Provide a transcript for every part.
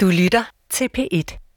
Du lytter til P1.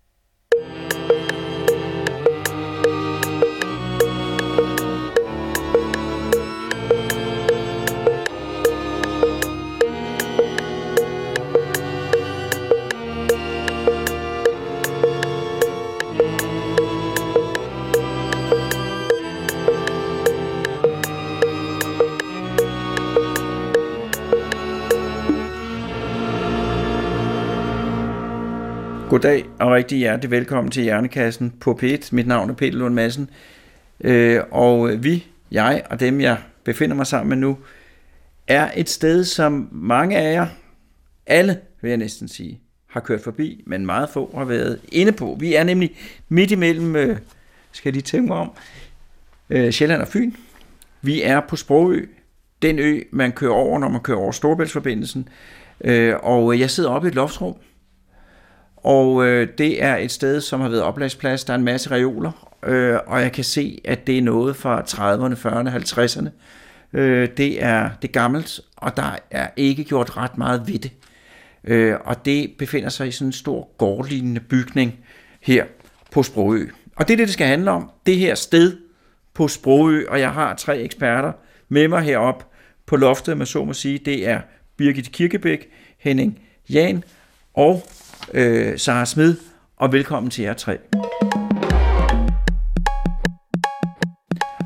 Goddag og rigtig hjertelig velkommen til Hjernekassen på P1. Mit navn er Peter Lund Madsen. Øh, og vi, jeg og dem, jeg befinder mig sammen med nu, er et sted, som mange af jer, alle vil jeg næsten sige, har kørt forbi, men meget få har været inde på. Vi er nemlig midt imellem, øh, skal jeg lige tænke mig om, øh, Sjælland og Fyn. Vi er på Sprogø, den ø, man kører over, når man kører over Storebæltsforbindelsen. Øh, og jeg sidder oppe i et loftsrum, og øh, det er et sted, som har været oplagsplads. Der er en masse reoler, øh, og jeg kan se, at det er noget fra 30'erne, 40'erne, 50'erne. Øh, det er det er gammelt, og der er ikke gjort ret meget ved det. Øh, og det befinder sig i sådan en stor gårdlignende bygning her på Sprogø. Og det er det, det skal handle om. Det her sted på Sprogø, og jeg har tre eksperter med mig herop på loftet, man så må sige. Det er Birgit Kirkebæk, Henning Jan og øh, Sara Smed, og velkommen til jer tre.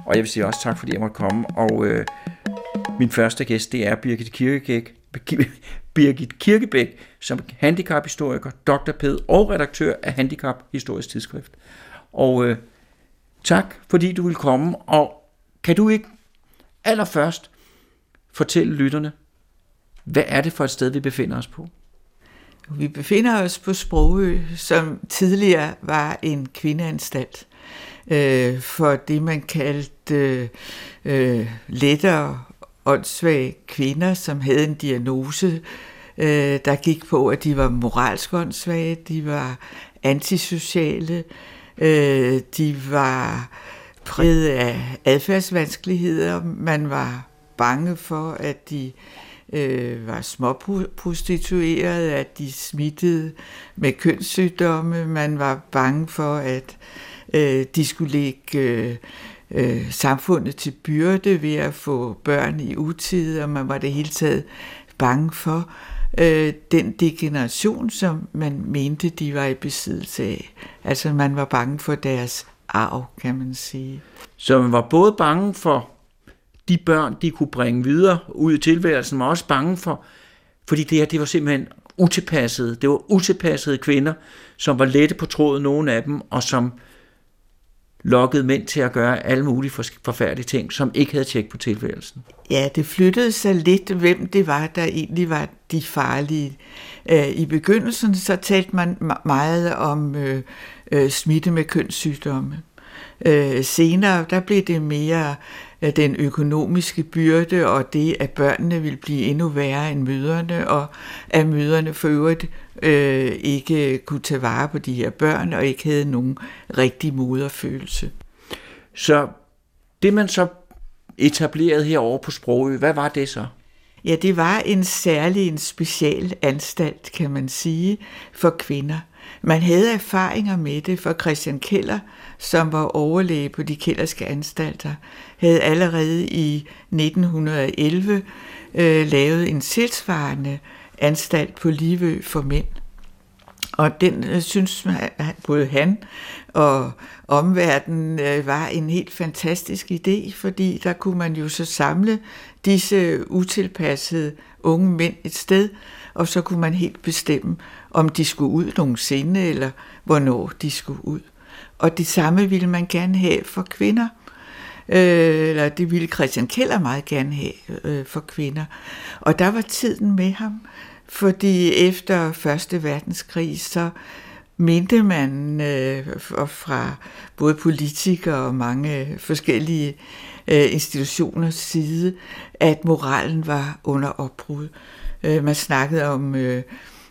Og jeg vil sige også tak, fordi jeg måtte komme. Og øh, min første gæst, det er Birgit Kirkebæk, Birgit Kirkebæk, som handicaphistoriker, Ped og redaktør af Handicap Historisk Tidsskrift. Og øh, tak, fordi du vil komme. Og kan du ikke allerførst fortælle lytterne, hvad er det for et sted, vi befinder os på? Vi befinder os på Sprogø, som tidligere var en kvindeanstalt øh, for det, man kaldte øh, lettere åndssvage kvinder, som havde en diagnose, øh, der gik på, at de var moralsk åndssvage, de var antisociale, øh, de var præget af adfærdsvanskeligheder, man var bange for, at de øh, øh, var småprostitueret, at de smittede med kønssygdomme. Man var bange for, at øh, de skulle lægge øh, øh, samfundet til byrde ved at få børn i utid, og man var det hele taget bange for øh, den degeneration, som man mente, de var i besiddelse af. Altså man var bange for deres arv, kan man sige. Så man var både bange for de børn, de kunne bringe videre ud i tilværelsen, var også bange for, fordi det her, det var simpelthen utilpassede. Det var utilpassede kvinder, som var lette på tråden, nogle af dem, og som lokkede mænd til at gøre alle mulige forfærdelige ting, som ikke havde tjek på tilværelsen. Ja, det flyttede sig lidt, hvem det var, der egentlig var de farlige. Øh, I begyndelsen så talte man meget om øh, øh, smitte med kønssygdomme. Øh, senere der blev det mere den økonomiske byrde og det, at børnene vil blive endnu værre end møderne, og at møderne for øvrigt øh, ikke kunne tage vare på de her børn og ikke havde nogen rigtig moderfølelse. Så det man så etablerede herovre på Sprogø, hvad var det så? Ja, det var en særlig, en special anstalt, kan man sige, for kvinder. Man havde erfaringer med det, for Christian Keller, som var overlæge på de kælderske anstalter, havde allerede i 1911 øh, lavet en tilsvarende anstalt på Livø for mænd. Og den øh, synes man, både han og omverdenen øh, var en helt fantastisk idé, fordi der kunne man jo så samle disse utilpassede unge mænd et sted, og så kunne man helt bestemme, om de skulle ud nogensinde, eller hvornår de skulle ud. Og det samme ville man gerne have for kvinder. Øh, eller det ville Christian Keller meget gerne have øh, for kvinder. Og der var tiden med ham, fordi efter Første Verdenskrig, så mente man øh, fra både politikere og mange forskellige øh, institutioners side, at moralen var under opbrud. Øh, man snakkede om øh,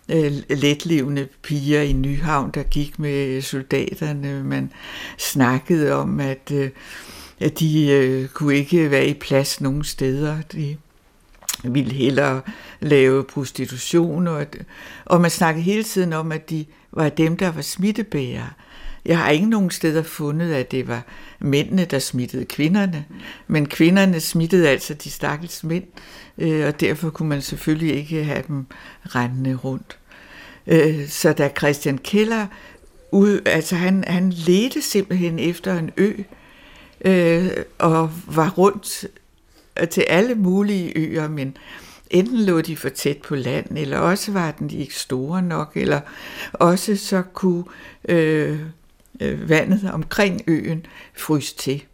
Øh, letlevende piger i Nyhavn, der gik med soldaterne. Man snakkede om, at, øh, at de øh, kunne ikke være i plads nogen steder. De ville hellere lave prostitution, og, og man snakkede hele tiden om, at de var dem, der var smittebærere. Jeg har ikke nogen steder fundet, at det var mændene, der smittede kvinderne, men kvinderne smittede altså de stakkels mænd, øh, og derfor kunne man selvfølgelig ikke have dem rendende rundt. Øh, så da Christian Keller, ud, altså han, han ledte simpelthen efter en ø, øh, og var rundt til alle mulige øer, men enten lå de for tæt på land, eller også var den de ikke store nok, eller også så kunne øh, øh, vandet omkring øen fryse til.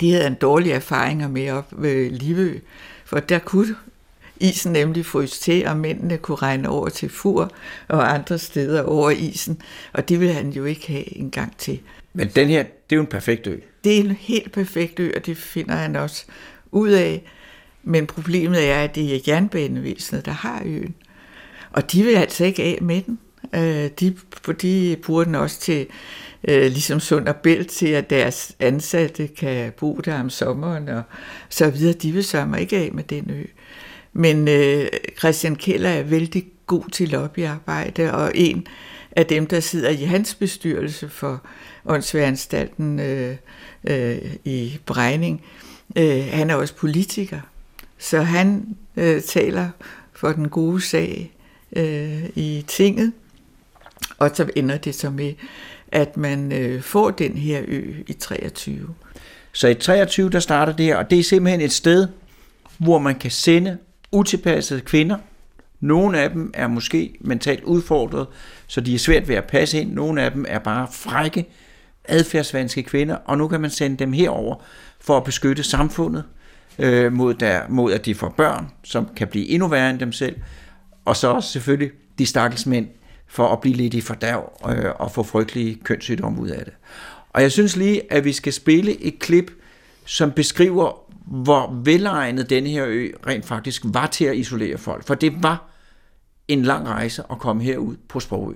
De havde en dårlig erfaringer med op ved Livø, for der kunne isen nemlig fryse til, og mændene kunne regne over til Fur og andre steder over isen, og det ville han jo ikke have en gang til. Men den her, det er jo en perfekt ø. Det er en helt perfekt ø, og det finder han også ud af. Men problemet er, at det er jernbanevæsenet, der har øen. Og de vil altså ikke af med den. Øh, de, de bruger den også til, øh, ligesom Sund og Bælt, til at deres ansatte kan bo der om sommeren og så videre. De vil sørge ikke af med den ø. Men øh, Christian Keller er vældig god til lobbyarbejde, og en af dem, der sidder i hans bestyrelse for åndsværanstalten øh, øh, i Brejning, øh, han er også politiker. Så han øh, taler for den gode sag øh, i tinget, og så ender det så med, at man øh, får den her ø i 23. Så i 23, der starter det her, og det er simpelthen et sted, hvor man kan sende utilpassede kvinder. Nogle af dem er måske mentalt udfordret, så de er svært ved at passe ind. Nogle af dem er bare frække, adfærdsvanske kvinder, og nu kan man sende dem herover for at beskytte samfundet øh, mod, der, mod, at de får børn, som kan blive endnu værre end dem selv, og så også selvfølgelig de stakkels mænd, for at blive lidt i fordærv øh, og få frygtelige kønssygdomme ud af det. Og jeg synes lige, at vi skal spille et klip, som beskriver, hvor velegnet denne her ø rent faktisk var til at isolere folk. For det var en lang rejse at komme herud på Sprogø.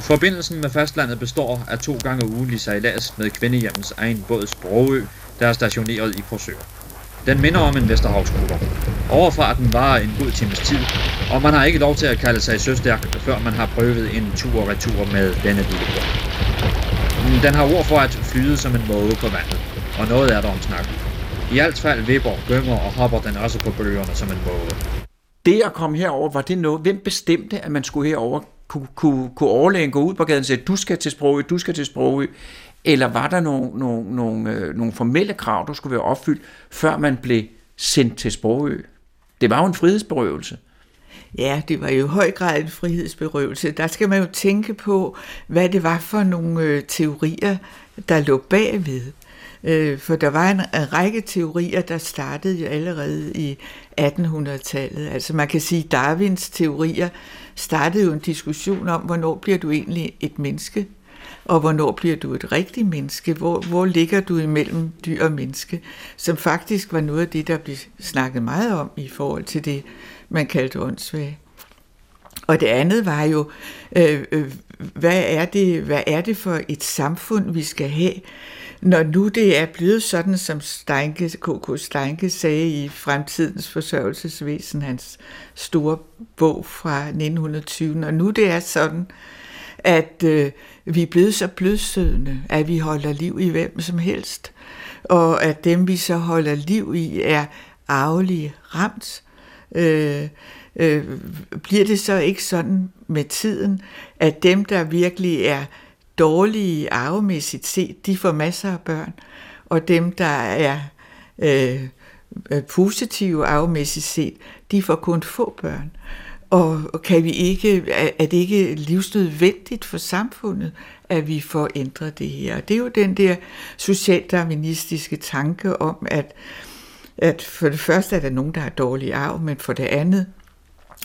Forbindelsen med fastlandet består af to gange ugentlig sejlads med kvindehjemmens egen båd Sprogø, der er stationeret i Korsør. Den minder om en Vesterhavsruter. Overfarten var en god times tid, og man har ikke lov til at kalde sig søstærk, før man har prøvet en tur og retur med denne lille båd. Mm, den har ord for at flyde som en måge på vandet, og noget er der om snakken. I alt fald vipper, gømmer og hopper den også på bølgerne som en måge. Det at komme herover, var det noget? Hvem bestemte, at man skulle herover? Kunne, kunne, kunne overlægen gå ud på gaden og sige, du skal til Sprogø, du skal til Sprogø? Eller var der nogle, nogle, nogle, øh, nogle formelle krav, der skulle være opfyldt, før man blev sendt til Sprogø? Det var jo en frihedsberøvelse. Ja, det var jo i høj grad en frihedsberøvelse. Der skal man jo tænke på, hvad det var for nogle øh, teorier, der lå bagved. Øh, for der var en, en række teorier, der startede jo allerede i 1800-tallet. Altså man kan sige, Darwins teorier startede jo en diskussion om, hvornår bliver du egentlig et menneske, og hvornår bliver du et rigtigt menneske? Hvor, hvor ligger du imellem dyr og menneske? Som faktisk var noget af det, der blev snakket meget om i forhold til det, man kaldte åndssvage. Og det andet var jo, øh, øh, hvad, er det, hvad er det for et samfund, vi skal have, når nu det er blevet sådan, som Steinke, K.K. Steinke sagde i Fremtidens Forsørgelsesvæsen, hans store bog fra 1920, når nu det er sådan, at øh, vi er blevet så blødsødende, at vi holder liv i hvem som helst, og at dem, vi så holder liv i, er arvelige ramt. Øh, øh, bliver det så ikke sådan med tiden, at dem, der virkelig er dårlige arvemæssigt set, de får masser af børn, og dem, der er øh, positive arvemæssigt set, de får kun få børn. Og kan vi ikke, er det ikke livsnødvendigt for samfundet, at vi får ændret det her? Det er jo den der socialdarwinistiske tanke om, at, at for det første er der nogen, der har dårlig arv, men for det andet,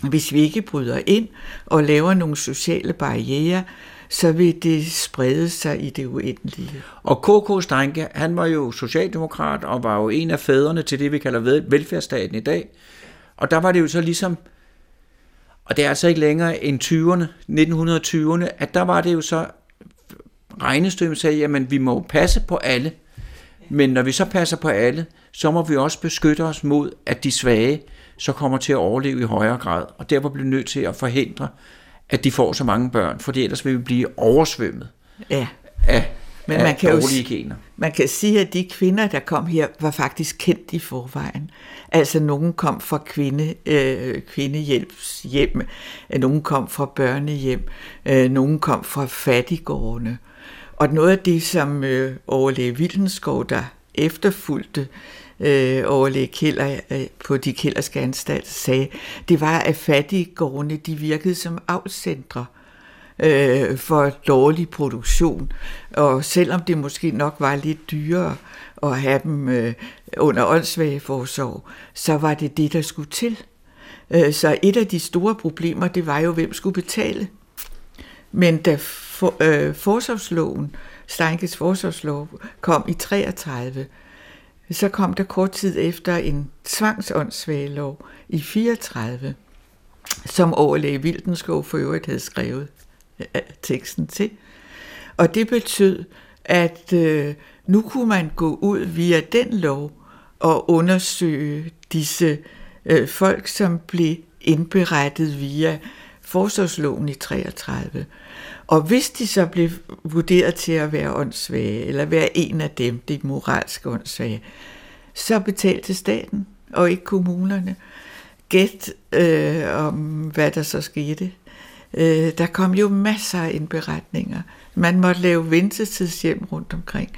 hvis vi ikke bryder ind og laver nogle sociale barriere, så vil det sprede sig i det uendelige. Og K.K. Steinke, han var jo socialdemokrat og var jo en af fædrene til det, vi kalder velfærdsstaten i dag. Og der var det jo så ligesom, og det er altså ikke længere end 20'erne, 1920'erne, at der var det jo så regnestykket sagde, jamen vi må passe på alle. Men når vi så passer på alle, så må vi også beskytte os mod, at de svage, så kommer til at overleve i højere grad, og derfor bliver nødt til at forhindre, at de får så mange børn, for ellers vil vi blive oversvømmet Ja. af, Men man kan jo gener. Man kan sige, at de kvinder, der kom her, var faktisk kendt i forvejen. Altså, nogen kom fra kvinde, øh, kvindehjælpshjem, øh, nogen kom fra børnehjem, øh, nogen kom fra fattigårdene. Og noget af det, som øh, overlæge Vildenskov, der efterfulgte øh, overlæge Killer øh, på de kælderske anstalter, sagde, det var, at fattigårdene de virkede som afcentre øh, øh, for dårlig produktion. Og selvom det måske nok var lidt dyrere at have dem øh, under åndssvageforsorg, så var det det, der skulle til. Øh, så et af de store problemer, det var jo, hvem skulle betale. Men da for, øh, forsorgsloven, Steinkes forsorgslov, kom i 33, så kom der kort tid efter en tvangsåndssvagelov i 34, som overlæge Vildenskov for øvrigt havde skrevet teksten til. Og det betød, at øh, nu kunne man gå ud via den lov og undersøge disse øh, folk, som blev indberettet via forsvarsloven i 33. Og hvis de så blev vurderet til at være åndssvage, eller være en af dem, de moralske åndssvage, så betalte staten, og ikke kommunerne. Gæt øh, om, hvad der så skete. Øh, der kom jo masser af indberetninger. Man måtte lave ventetidshjem rundt omkring,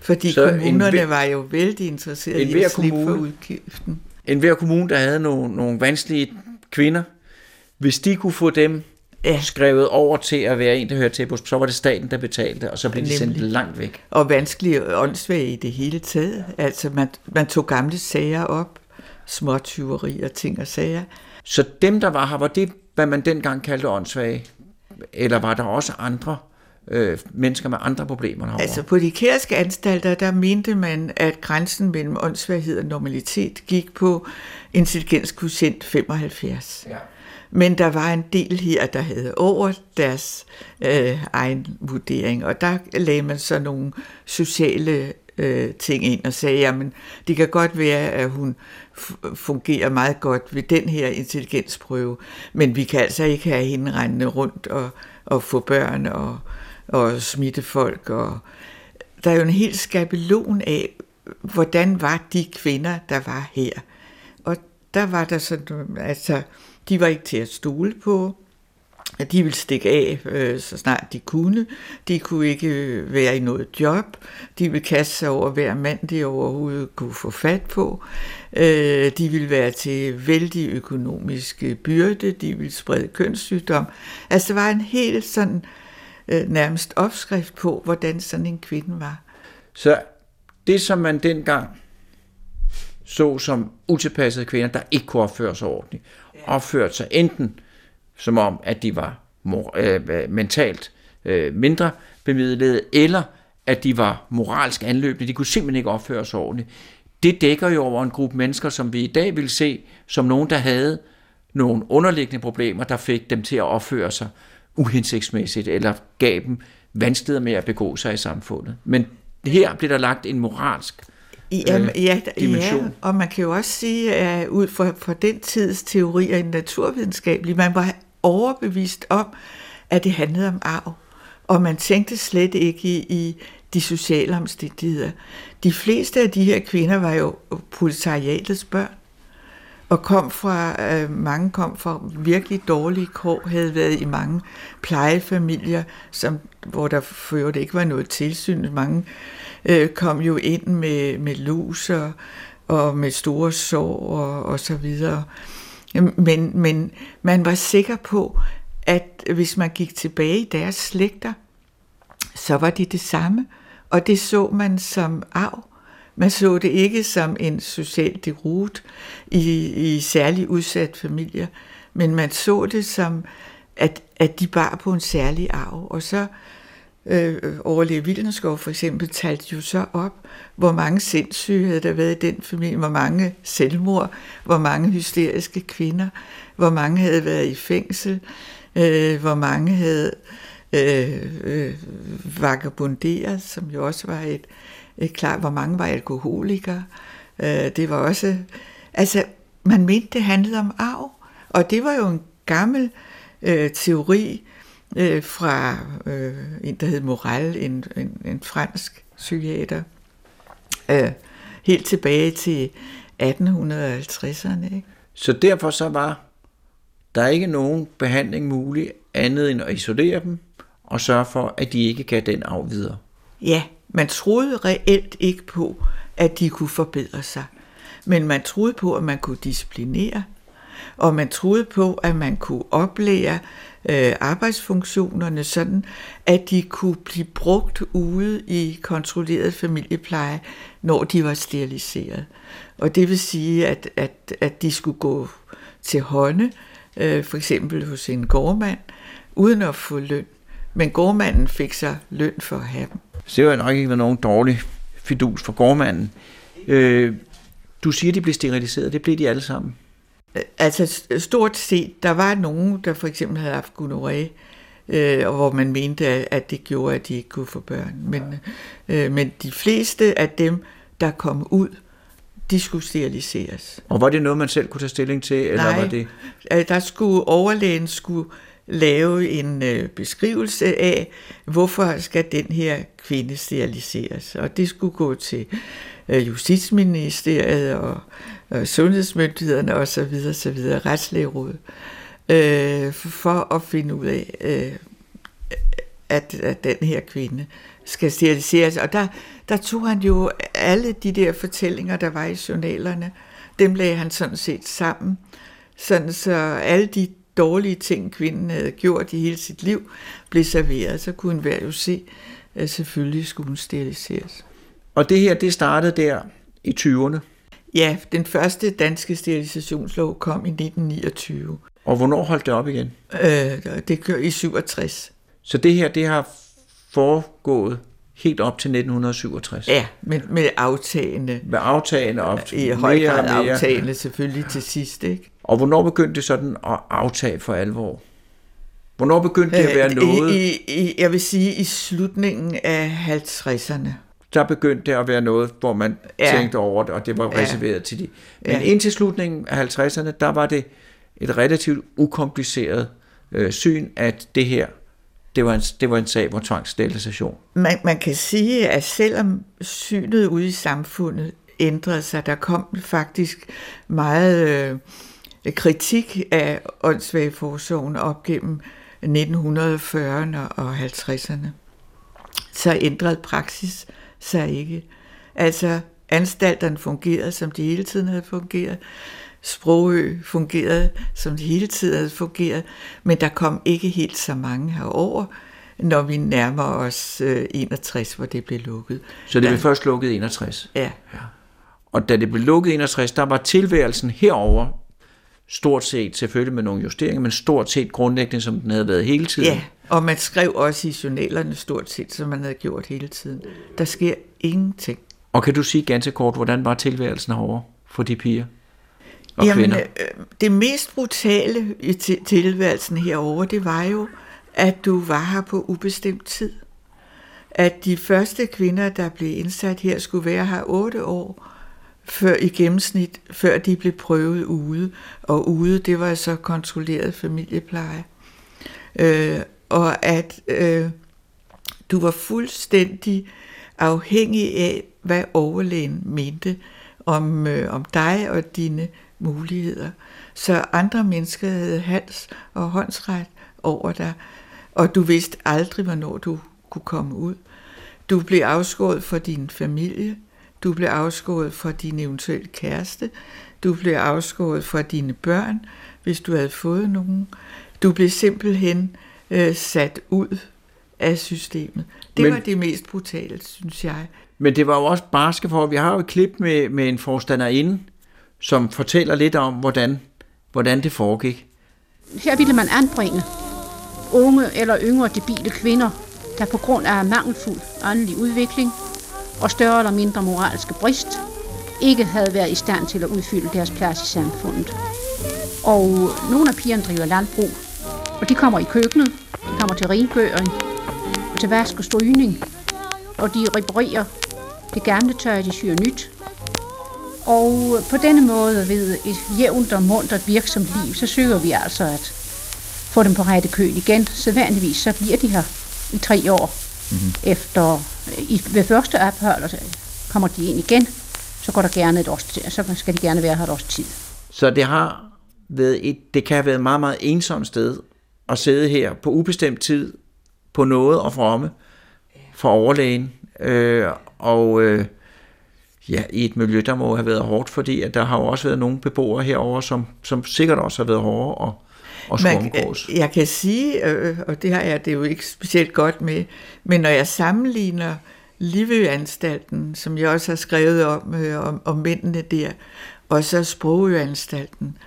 fordi Så en kommunerne hver- var jo vældig interesserede i en at slippe for kommune- udgiften. En hver kommune, der havde nogle, nogle vanskelige kvinder, hvis de kunne få dem Ja. skrevet over til at være en, der hører til på, så var det staten, der betalte, og så blev de sendt Nemlig. langt væk. Og vanskelige åndssvage i det hele taget. Altså man, man tog gamle sager op, småtyveri og ting og sager. Så dem, der var her, var det, hvad man dengang kaldte åndssvage? Eller var der også andre øh, mennesker med andre problemer derovre? Altså på de kærske anstalter, der mente man, at grænsen mellem åndssvaghed og normalitet gik på intelligenskvotient 75. ja. Men der var en del her, der havde over deres øh, egen vurdering, og der lagde man så nogle sociale øh, ting ind og sagde, jamen det kan godt være, at hun fungerer meget godt ved den her intelligensprøve, men vi kan altså ikke have hende rendende rundt og, og få børn og, og smitte folk. Og der er jo en helt skabelon af, hvordan var de kvinder, der var her. Og der var der sådan, altså, de var ikke til at stole på, at de ville stikke af, øh, så snart de kunne. De kunne ikke øh, være i noget job. De ville kaste sig over hver mand, de overhovedet kunne få fat på. Øh, de ville være til vældig økonomisk øh, byrde. De ville sprede kønssygdom. Altså, der var en helt sådan øh, nærmest opskrift på, hvordan sådan en kvinde var. Så det, som man dengang så som utilpassede kvinder, der ikke kunne opføre sig ordentligt, opførte sig enten som om, at de var mor- øh, mentalt øh, mindre bemidlede, eller at de var moralsk anløbende. De kunne simpelthen ikke opføre sig ordentligt. Det dækker jo over en gruppe mennesker, som vi i dag vil se som nogen, der havde nogle underliggende problemer, der fik dem til at opføre sig uhensigtsmæssigt, eller gav dem vanskeligheder med at begå sig i samfundet. Men her bliver der lagt en moralsk Jamen, øh, ja, ja, dimension. og man kan jo også sige, at ud fra, fra den tids teorier i naturvidenskabelig, man var overbevist om, at det handlede om arv. Og man tænkte slet ikke i, i de sociale omstændigheder. De fleste af de her kvinder var jo proletariatets børn, og kom fra, øh, mange kom fra virkelig dårlige kår, havde været i mange plejefamilier, som, hvor der før det ikke var noget tilsyn. Mange øh, kom jo ind med, med lus og, og med store sår og, og så videre. Men, men man var sikker på, at hvis man gik tilbage i deres slægter, så var de det samme, og det så man som arv. Man så det ikke som en social derut i, i særlig udsat familier, men man så det som, at, at de bar på en særlig arv. Og så øh, overlæge Vildenskov for eksempel talte jo så op, hvor mange sindssyge havde der været i den familie, hvor mange selvmord, hvor mange hysteriske kvinder, hvor mange havde været i fængsel, øh, hvor mange havde øh, øh, vagabunderet, som jo også var et, et klart, hvor mange var alkoholikere. Øh, det var også, altså man mente, det handlede om arv. Og det var jo en gammel øh, teori øh, fra øh, en, der hed Morel, en, en, en fransk psykiater, øh, helt tilbage til 1850'erne. Ikke? Så derfor så var der ikke nogen behandling mulig andet end at isolere dem og sørge for, at de ikke gav den arv videre. Ja, man troede reelt ikke på, at de kunne forbedre sig. Men man troede på, at man kunne disciplinere, og man troede på, at man kunne oplære øh, arbejdsfunktionerne sådan, at de kunne blive brugt ude i kontrolleret familiepleje, når de var steriliseret. Og det vil sige, at, at, at de skulle gå til hånde, øh, for eksempel hos en gårdmand, uden at få løn. Men gårdmanden fik så løn for at have dem. Så det var nok ikke nogen dårlig fidus for gårdmanden. Øh, du siger, de blev steriliseret. Det blev de alle sammen. Altså stort set, der var nogen, der for eksempel havde haft gonoré, øh, og hvor man mente, at det gjorde, at de ikke kunne få børn. Men, øh, men de fleste af dem, der kom ud, de skulle steriliseres. Og var det noget, man selv kunne tage stilling til? Eller Nej, var det... Øh, der skulle overlægen skulle lave en øh, beskrivelse af, hvorfor skal den her kvinde steriliseres. Og det skulle gå til øh, Justitsministeriet og øh, sundhedsmyndighederne osv., osv. retslægerådet, øh, for at finde ud af, øh, at, at den her kvinde skal steriliseres. Og der, der tog han jo alle de der fortællinger, der var i journalerne, dem lagde han sådan set sammen, sådan så alle de dårlige ting, kvinden havde gjort i hele sit liv, blev serveret. Så kunne enhver jo se, at selvfølgelig skulle hun steriliseres. Og det her, det startede der i 20'erne? Ja, den første danske sterilisationslov kom i 1929. Og hvornår holdt det op igen? Øh, det kører i 67. Så det her, det har foregået helt op til 1967? Ja, med, med aftagende. Med aftagende op til I høj grad aftagende selvfølgelig til sidst, ikke? Og hvornår begyndte det sådan at aftage for alvor? Hvornår begyndte det at være noget? I, i, jeg vil sige i slutningen af 50'erne. Der begyndte det at være noget, hvor man ja. tænkte over det, og det var reserveret ja. til de. Men ja. indtil slutningen af 50'erne, der var det et relativt ukompliceret øh, syn, at det her, det var en, det var en sag hvor tvangssterilisation. Man, man kan sige, at selvom synet ude i samfundet ændrede sig, der kom faktisk meget øh, kritik af åndssvageforsorgen op gennem 1940'erne og 50'erne, så ændrede praksis sig ikke. Altså, anstalterne fungerede, som de hele tiden havde fungeret. Sprogø fungerede, som de hele tiden havde fungeret, men der kom ikke helt så mange herover, når vi nærmer os 61, hvor det blev lukket. Så det blev først lukket 61? Ja. ja. Og da det blev lukket 61, der var tilværelsen herover stort set, selvfølgelig med nogle justeringer, men stort set grundlæggende, som den havde været hele tiden. Ja, og man skrev også i journalerne stort set, som man havde gjort hele tiden. Der sker ingenting. Og kan du sige ganske kort, hvordan var tilværelsen herovre for de piger og Jamen, kvinder? Øh, det mest brutale i tilværelsen herover, det var jo, at du var her på ubestemt tid. At de første kvinder, der blev indsat her, skulle være her otte år, før i gennemsnit, før de blev prøvet ude. Og ude, det var altså kontrolleret familiepleje. Øh, og at øh, du var fuldstændig afhængig af, hvad overlægen mente om, øh, om dig og dine muligheder. Så andre mennesker havde hals og håndsret over dig, og du vidste aldrig, hvornår du kunne komme ud. Du blev afskåret fra din familie, du blev afskåret fra din eventuelle kæreste. Du blev afskåret fra dine børn, hvis du havde fået nogen. Du blev simpelthen øh, sat ud af systemet. Det men, var det mest brutale, synes jeg. Men det var jo også barske for, vi har jo et klip med, med en forstanderinde, som fortæller lidt om, hvordan, hvordan det foregik. Her ville man anbringe unge eller yngre debile kvinder, der på grund af mangelfuld åndelig udvikling og større eller mindre moralske brist, ikke havde været i stand til at udfylde deres plads i samfundet. Og nogle af pigerne driver landbrug, og de kommer i køkkenet, de kommer til rengøring, og til vask og strygning, og de reparerer det gamle tøj, de syr nyt. Og på denne måde, ved et jævnt og muntert virksomt liv, så søger vi altså at få dem på rette køl igen. Så vanligvis så bliver de her i tre år. Mm-hmm. Efter, i, ved første ophold, så kommer de ind igen, så går der gerne et års tid, så skal de gerne være her et års tid. Så det har været et, det kan have været et meget, meget ensomt sted at sidde her på ubestemt tid på noget og fromme for overlægen. Øh, og øh, ja, i et miljø, der må have været hårdt, fordi at der har jo også været nogle beboere herover, som, som sikkert også har været hårde og, og Man, jeg kan sige, øh, og det har jeg det jo ikke specielt godt med, men når jeg sammenligner Livøanstalten, som jeg også har skrevet om, øh, om, om mændene der, og så Sprogøanstalten,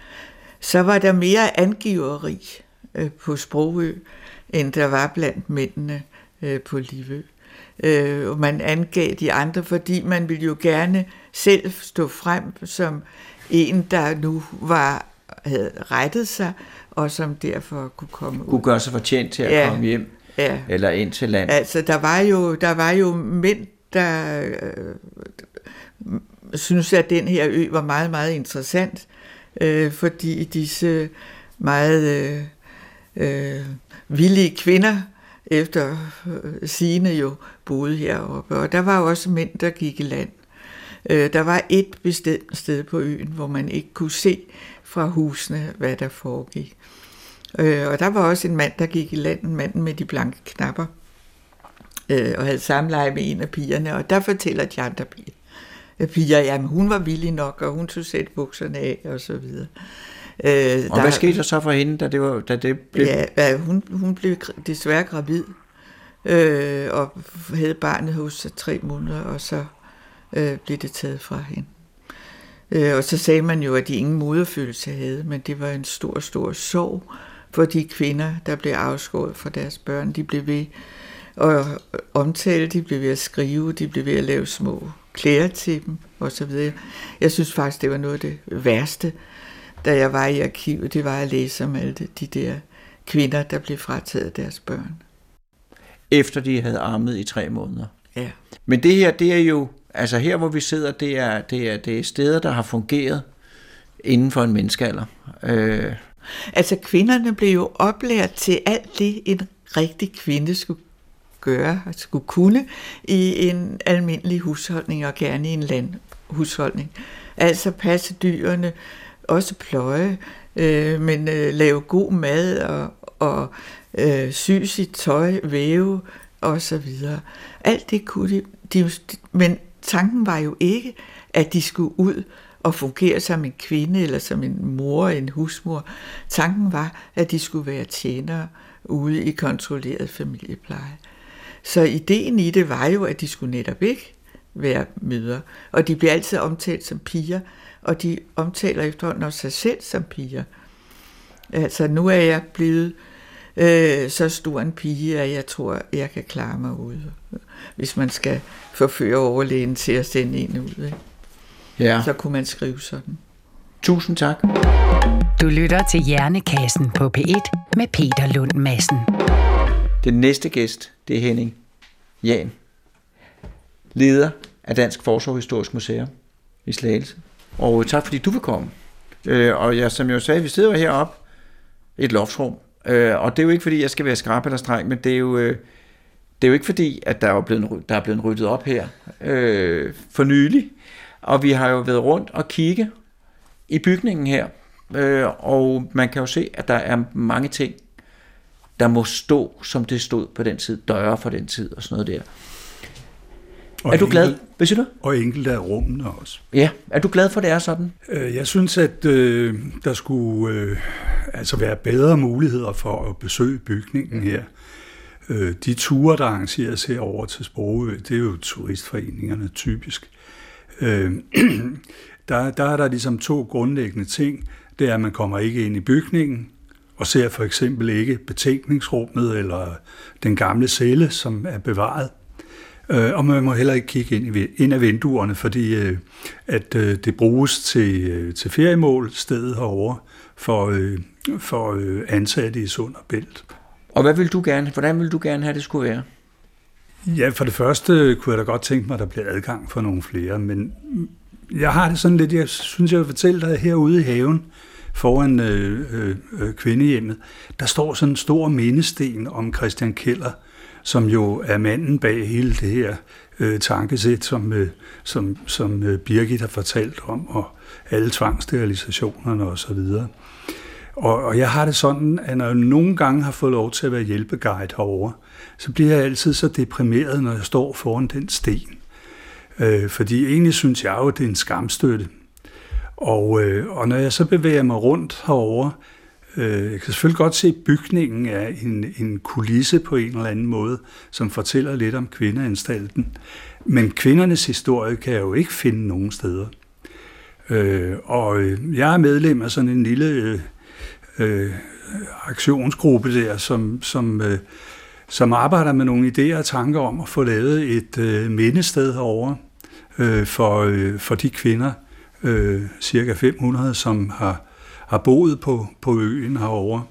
så var der mere angiveri øh, på Sprogø, end der var blandt mændene øh, på Livø. Øh, og man angav de andre, fordi man ville jo gerne selv stå frem som en, der nu var havde rettet sig, og som derfor kunne komme Kunne gøre sig fortjent til at ja, komme hjem, ja. eller ind til land. Altså, der var jo, der var jo mænd, der øh, synes, at den her ø var meget, meget interessant, øh, fordi disse meget øh, øh, villige kvinder efter øh, sine jo boede heroppe. Og der var også mænd, der gik i land. Øh, der var et bestemt sted på øen, hvor man ikke kunne se fra husene, hvad der foregik. Øh, og der var også en mand, der gik i land, manden med de blanke knapper, øh, og havde samleje med en af pigerne, og der fortæller de andre piger, piger, jamen hun var villig nok, og hun tog sætte bukserne af, og så videre. Øh, og der, hvad skete der så for hende, da det, var, da det blev... Ja, hun, hun blev desværre gravid, øh, og havde barnet hos sig tre måneder, og så øh, blev det taget fra hende. Øh, og så sagde man jo, at de ingen moderfølelse havde, men det var en stor, stor sorg for de kvinder, der blev afskåret fra deres børn. De blev ved at omtale, de blev ved at skrive, de blev ved at lave små klæder til dem osv. Jeg synes faktisk, det var noget af det værste, da jeg var i arkivet, det var at læse om alle de der kvinder, der blev frataget deres børn. Efter de havde armet i tre måneder. Ja. Men det her, det er jo, altså her hvor vi sidder, det er, det er, det er steder, der har fungeret inden for en menneskealder. Øh. Altså kvinderne blev jo oplært til alt det, en rigtig kvinde skulle gøre, skulle kunne i en almindelig husholdning, og gerne i en landhusholdning. Altså passe dyrene, også pløje, øh, men øh, lave god mad og, og øh, sy sit tøj, væve og så videre. Alt det kunne de, de, men tanken var jo ikke, at de skulle ud og fungere som en kvinde eller som en mor, en husmor. Tanken var, at de skulle være tjenere ude i kontrolleret familiepleje. Så ideen i det var jo, at de skulle netop ikke være møder, og de blev altid omtalt som piger, og de omtaler efterhånden også sig selv som piger. Altså, nu er jeg blevet øh, så stor en pige, at jeg tror, jeg kan klare mig ude, hvis man skal forføre overlægen til at sende en ud. Ikke? Ja. Så kunne man skrive sådan. Tusind tak. Du lytter til Hjernekassen på P1 med Peter Lund Madsen. Den næste gæst, det er Henning Jan, leder af Dansk Forsvarshistorisk Museum i Slagelse. Og tak fordi du vil komme. Øh, og jeg, som jeg sagde, vi sidder heroppe i et loftsrum. Øh, og det er jo ikke fordi, jeg skal være skrab eller streng, men det er jo, øh, det er jo ikke fordi, at der er blevet, der er blevet ryddet op her øh, for nylig. Og vi har jo været rundt og kigge i bygningen her. Øh, og man kan jo se, at der er mange ting, der må stå, som det stod på den tid. Døre for den tid og sådan noget der. Og er du glad? Hvad siger du? Og enkelte af rummene også. Ja, er du glad for, at det er sådan? Øh, jeg synes, at øh, der skulle øh, altså være bedre muligheder for at besøge bygningen her. Øh, de ture, der arrangeres herover til Sprogø, det er jo turistforeningerne typisk. Øh, der, der er der ligesom to grundlæggende ting. Det er, at man kommer ikke ind i bygningen, og ser for eksempel ikke betænkningsrummet eller den gamle celle, som er bevaret. Øh, og man må heller ikke kigge ind, i, ind af vinduerne, fordi øh, at øh, det bruges til, øh, til feriemål stedet herovre for, øh, for øh, ansatte i Sund og Bælt. Og hvad vil du gerne, hvordan vil du gerne have, det skulle være? Ja, for det første kunne jeg da godt tænke mig, at der bliver adgang for nogle flere, men jeg har det sådan lidt, jeg synes, jeg vil fortælle dig herude i haven, foran øh, øh, øh, kvindehjemmet, der står sådan en stor mindesten om Christian Keller, som jo er manden bag hele det her øh, tankesæt, som, øh, som, som øh, Birgit har fortalt om, og alle tvangssterilisationerne osv. Og, og og jeg har det sådan, at når jeg nogle gange har fået lov til at være hjælpeguide herover, så bliver jeg altid så deprimeret, når jeg står foran den sten. Øh, fordi egentlig synes jeg jo, at det er en skamstøtte. Og, øh, og når jeg så bevæger mig rundt herover, øh, jeg kan selvfølgelig godt se, at bygningen er en, en kulisse på en eller anden måde, som fortæller lidt om kvinderanstalten. Men kvindernes historie kan jeg jo ikke finde nogen steder. Øh, og øh, jeg er medlem af sådan en lille øh, øh, aktionsgruppe der, som, som, øh, som arbejder med nogle idéer og tanker om at få lavet et øh, mindested herovre øh, for, øh, for de kvinder, øh, cirka 500, som har, har boet på, på øen herovre.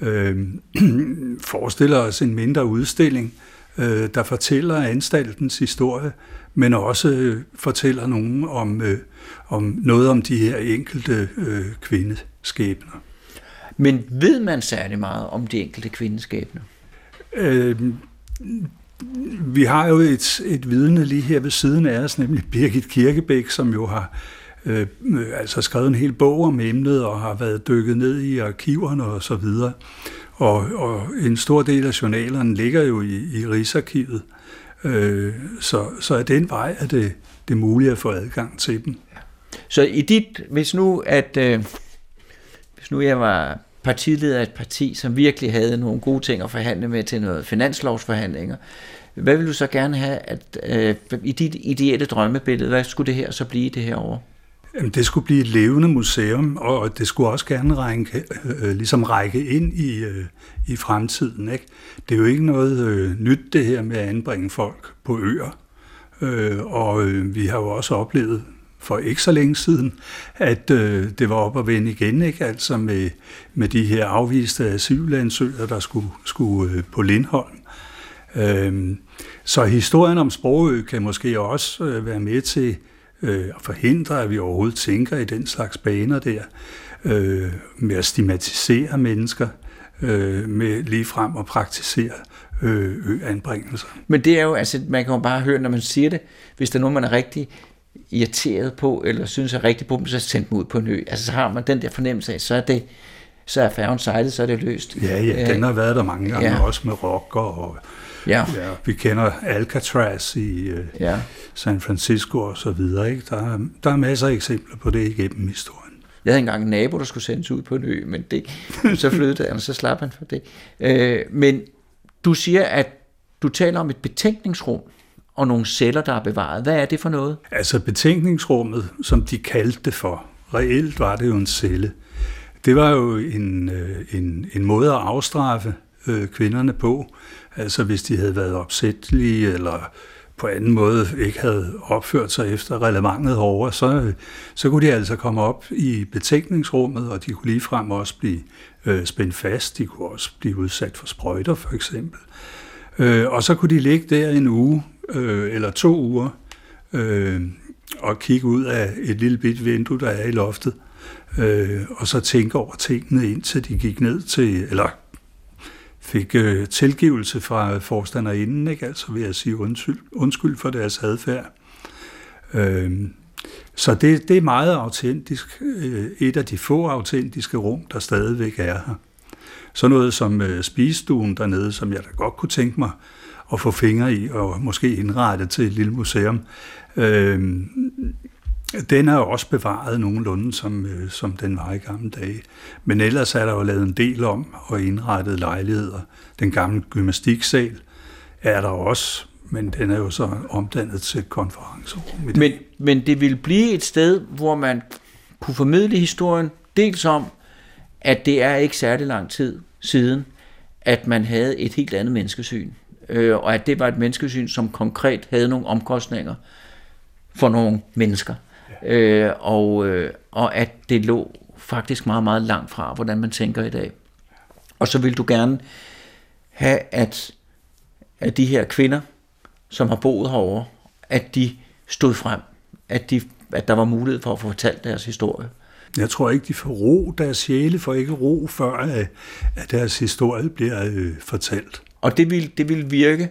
Øh, forestiller os en mindre udstilling, øh, der fortæller anstaltens historie, men også øh, fortæller nogen om, øh, om noget om de her enkelte øh, kvindeskæbner. Men ved man særlig meget om de enkelte kvindeskæbner? Øh, vi har jo et, et vidne lige her ved siden af os, nemlig Birgit Kirkebæk, som jo har øh, altså skrevet en hel bog om emnet og har været dykket ned i arkiverne og så videre. Og, og en stor del af journalerne ligger jo i, i Rigsarkivet. Øh, så, så af den vej er det, det er muligt at få adgang til dem. Så i dit, hvis nu at øh, hvis nu jeg var partileder af et parti, som virkelig havde nogle gode ting at forhandle med til noget finanslovsforhandlinger, hvad vil du så gerne have, at øh, i dit ideelle drømmebillede, hvad skulle det her så blive det her år? Jamen, det skulle blive et levende museum, og det skulle også gerne række, øh, øh, ligesom række ind i, øh, i fremtiden. Ikke? Det er jo ikke noget øh, nyt, det her med at anbringe folk på øer. Øh, og øh, vi har jo også oplevet for ikke så længe siden, at øh, det var op at vende igen, ikke? altså med, med de her afviste asylansøgere, der skulle, skulle øh, på Lindholm. Øh, så historien om Sprogø kan måske også øh, være med til øh, at forhindre, at vi overhovedet tænker i den slags baner der, øh, med at stigmatisere mennesker, øh, med lige frem at praktisere øh, øanbringelser. Men det er jo, altså, man kan jo bare høre, når man siger det, hvis der er nogen, man er rigtig irriteret på, eller synes er rigtig på dem, så send dem ud på en ø. Altså så har man den der fornemmelse af, så er det så er færgen sejlet, så er det løst. Ja, ja, den har været der mange gange, ja. også med rocker og Ja. ja. Vi kender Alcatraz i uh, ja. San Francisco og så videre. Ikke? Der, er, der er masser af eksempler på det igennem historien. Jeg havde engang en nabo, der skulle sendes ud på en ø, men det, så flyttede han, og så slap han for det. Øh, men du siger, at du taler om et betænkningsrum og nogle celler, der er bevaret. Hvad er det for noget? Altså betænkningsrummet, som de kaldte det for, reelt var det jo en celle. Det var jo en, øh, en, en måde at afstraffe øh, kvinderne på. Altså hvis de havde været opsættelige eller på anden måde ikke havde opført sig efter relevantet over, så, så kunne de altså komme op i betænkningsrummet, og de kunne ligefrem også blive øh, spændt fast. De kunne også blive udsat for sprøjter, for eksempel. Øh, og så kunne de ligge der en uge øh, eller to uger øh, og kigge ud af et lille bit vindue, der er i loftet, øh, og så tænke over tingene, indtil de gik ned til, eller fik øh, tilgivelse fra forstanderinden, ikke? altså ved at sige undskyld, undskyld for deres adfærd. Øh, så det, det er meget autentisk. Øh, et af de få autentiske rum, der stadigvæk er her. Så noget som øh, spisestuen dernede, som jeg da godt kunne tænke mig at få fingre i og måske indrette til et lille museum. Øh, den er jo også bevaret nogenlunde, som, øh, som den var i gamle dage. Men ellers er der jo lavet en del om og indrettet lejligheder. Den gamle gymnastiksal er der også, men den er jo så omdannet til et konferencerum. Men, men det vil blive et sted, hvor man kunne formidle historien, dels om, at det er ikke særlig lang tid siden, at man havde et helt andet menneskesyn. Øh, og at det var et menneskesyn, som konkret havde nogle omkostninger for nogle mennesker. Øh, og, øh, og at det lå faktisk meget, meget langt fra, hvordan man tænker i dag. Og så vil du gerne have, at, at de her kvinder, som har boet herovre, at de stod frem, at de at der var mulighed for at få fortalt deres historie. Jeg tror ikke, de får ro. Deres sjæle får ikke ro, før at, at deres historie bliver øh, fortalt. Og det vil, det vil virke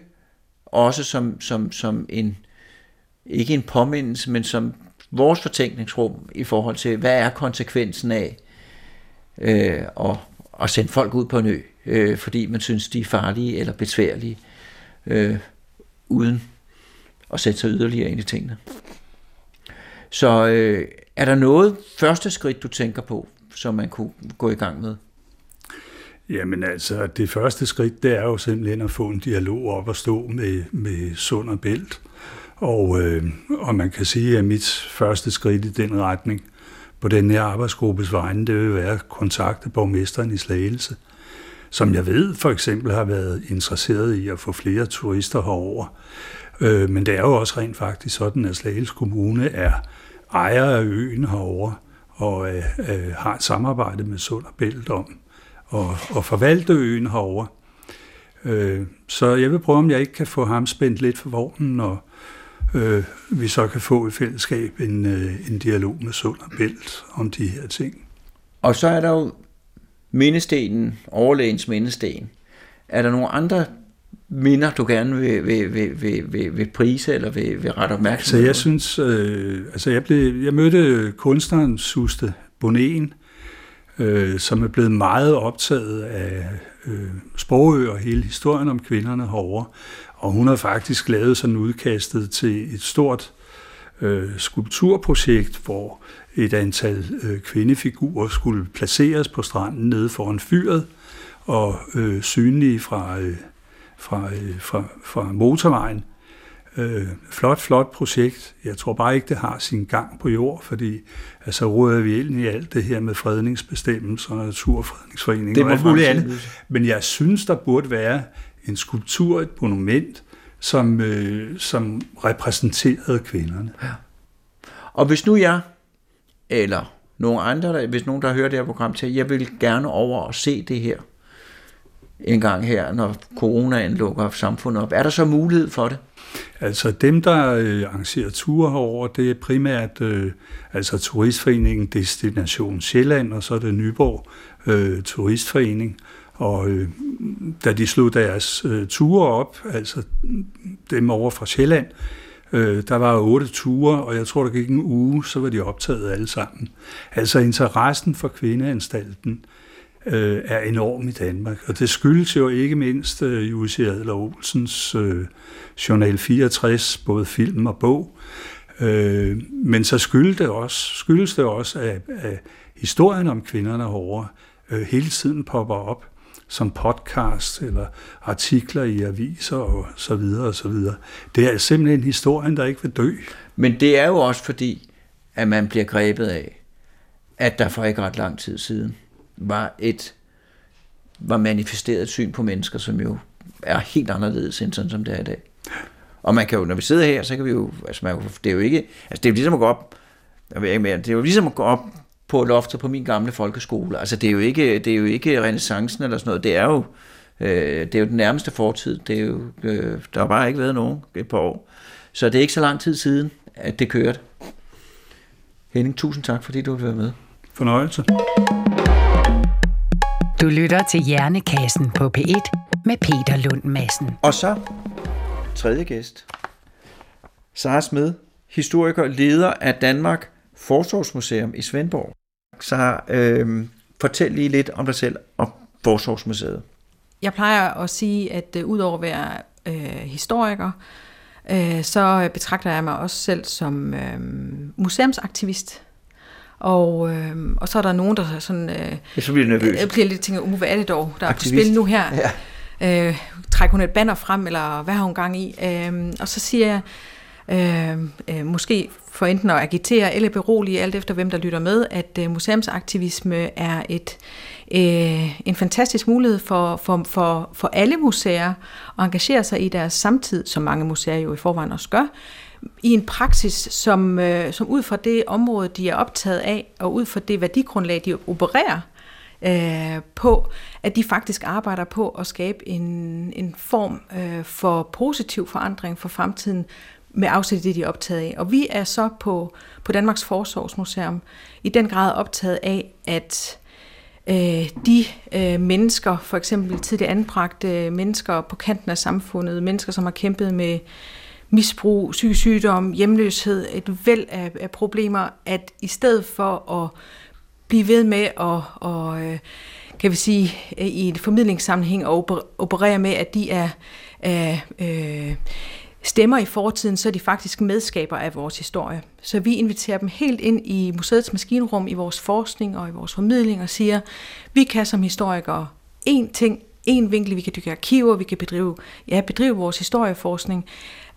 også som, som, som en, ikke en påmindelse, men som vores fortænkningsrum i forhold til, hvad er konsekvensen af øh, at, at sende folk ud på en ø, øh, fordi man synes, de er farlige eller besværlige, øh, uden at sætte sig yderligere ind i tingene. Så øh, er der noget første skridt, du tænker på, som man kunne gå i gang med? Jamen altså, det første skridt, det er jo simpelthen at få en dialog op og stå med, med Sund og Bælt. Og, øh, og man kan sige, at mit første skridt i den retning på den her arbejdsgruppes vegne, det vil være at kontakte borgmesteren i Slagelse, som jeg ved for eksempel har været interesseret i at få flere turister herover. Øh, men det er jo også rent faktisk sådan, at Slagelse Kommune er ejer af øen herover og øh, øh, har et samarbejde med Sund og Bælt om at, at forvalte øen herover. Øh, så jeg vil prøve, om jeg ikke kan få ham spændt lidt for vognen, og øh, vi så kan få i fællesskab en, øh, en dialog med Sund og Bælt om de her ting. Og så er der jo mindestenen, overlægens mindesten. Er der nogle andre minder, du gerne vil, vil, vil, vil, vil, vil prise eller vil, vil rette opmærksomhed Så jeg synes, øh, altså jeg, blev, jeg mødte kunstneren Suste Bonen, øh, som er blevet meget optaget af øh, Sprogø og hele historien om kvinderne herovre. Og hun har faktisk lavet sådan udkastet til et stort øh, skulpturprojekt, hvor et antal øh, kvindefigurer skulle placeres på stranden nede foran fyret og øh, synlige fra, øh, fra, øh, fra, fra motorvejen. Øh, flot, flot projekt. Jeg tror bare ikke, det har sin gang på jord, fordi altså råder vi ind i alt det her med fredningsbestemmelser og naturfredningsforening Det og alt muligt andet. Men jeg synes, der burde være en skulptur, et monument, som, øh, som repræsenterede kvinderne. Og hvis nu jeg, eller nogle andre, der- hvis nogen, der hører det her program til, jeg vil gerne over og se det her en gang her, når coronaen lukker samfundet op. Er der så mulighed for det? Altså dem, der øh, arrangerer ture herover, det er primært øh, altså Turistforeningen Destination Sjælland, og så er det Nyborg øh, Turistforening. Og øh, da de slog deres øh, ture op, altså dem over fra Sjælland, øh, der var otte ture, og jeg tror, der gik en uge, så var de optaget alle sammen. Altså interessen for kvindeanstalten øh, Øh, er enorm i Danmark, og det skyldes jo ikke mindst øh, Jussi Adler Olsens øh, Journal 64, både film og bog, øh, men så skyldes det også, skyldes det også at, at historien om kvinderne herovre øh, hele tiden popper op som podcast eller artikler i aviser og så videre og så videre. Det er simpelthen historien, der ikke vil dø. Men det er jo også fordi, at man bliver grebet af, at der for ikke ret lang tid siden var et var manifesteret et syn på mennesker, som jo er helt anderledes end sådan, som det er i dag. Og man kan jo, når vi sidder her, så kan vi jo, altså man, det er jo ikke, altså det er jo ligesom at gå op, jeg ved ikke mere, det er jo ligesom at gå op på loftet på min gamle folkeskole. Altså det er jo ikke, det er jo ikke renaissancen eller sådan noget, det er jo, øh, det er jo den nærmeste fortid. Det er jo, øh, der har bare ikke været nogen et par år. Så det er ikke så lang tid siden, at det kørte. Henning, tusind tak, fordi du har været med. Fornøjelse. Du lytter til Hjernekassen på P1 med Peter Lund Madsen. Og så tredje gæst. Sara Smed, historiker, leder af Danmark Forsorgsmuseum i Svendborg. Sara, øh, fortæl lige lidt om dig selv og Forsorgsmuseet. Jeg plejer at sige, at uh, udover at være øh, historiker, øh, så betragter jeg mig også selv som øh, museumsaktivist. Og, øh, og så er der nogen, der sådan, øh, Jeg så bliver nervøs. jeg bliver lidt tænker, uh, hvad er det dog, der er på Aktivist. spil nu her? Ja. Øh, trækker hun et banner frem, eller hvad har hun gang i? Øh, og så siger jeg, øh, øh, måske for enten at agitere eller berolige, alt efter hvem der lytter med, at øh, museumsaktivisme er et øh, en fantastisk mulighed for, for, for, for alle museer at engagere sig i deres samtid, som mange museer jo i forvejen også gør, i en praksis, som, øh, som ud fra det område, de er optaget af, og ud fra det værdigrundlag, de opererer øh, på, at de faktisk arbejder på at skabe en, en form øh, for positiv forandring for fremtiden, med afsæt i det, de er optaget af. Og vi er så på, på Danmarks Forsorgsmuseum i den grad optaget af, at øh, de øh, mennesker, for eksempel tidligere anbragte mennesker på kanten af samfundet, mennesker, som har kæmpet med misbrug, psykisk sygdom, hjemløshed, et væld af, af problemer, at i stedet for at blive ved med at, og, øh, kan vi sige, øh, i en formidlingssammenhæng og operere med, at de er, er øh, stemmer i fortiden, så er de faktisk medskaber af vores historie. Så vi inviterer dem helt ind i museets maskinrum, i vores forskning og i vores formidling og siger, vi kan som historikere én ting, en vinkel, vi kan dykke arkiver, vi kan bedrive, ja, bedrive vores historieforskning,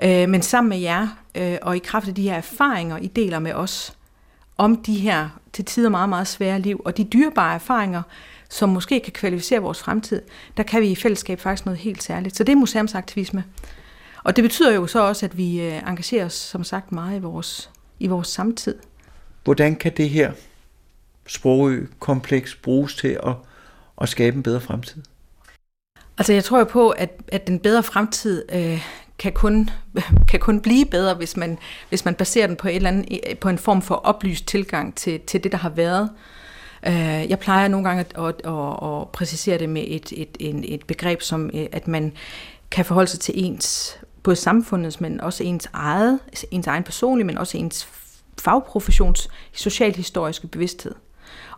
øh, men sammen med jer øh, og i kraft af de her erfaringer, I deler med os om de her til tider meget, meget svære liv, og de dyrebare erfaringer, som måske kan kvalificere vores fremtid, der kan vi i fællesskab faktisk noget helt særligt. Så det er museumsaktivisme. Og det betyder jo så også, at vi øh, engagerer os, som sagt, meget i vores, i vores samtid. Hvordan kan det her sprogkompleks bruges til at, at skabe en bedre fremtid? Altså jeg tror jo på, at, at den bedre fremtid øh, kan, kun, kan kun blive bedre, hvis man, hvis man baserer den på, et eller andet, på en form for oplyst tilgang til, til det, der har været. Øh, jeg plejer nogle gange at, at, at, at præcisere det med et, et, et, et begreb som, øh, at man kan forholde sig til ens, både samfundets, men også ens eget, ens egen personlige, men også ens fagprofessions socialhistoriske bevidsthed.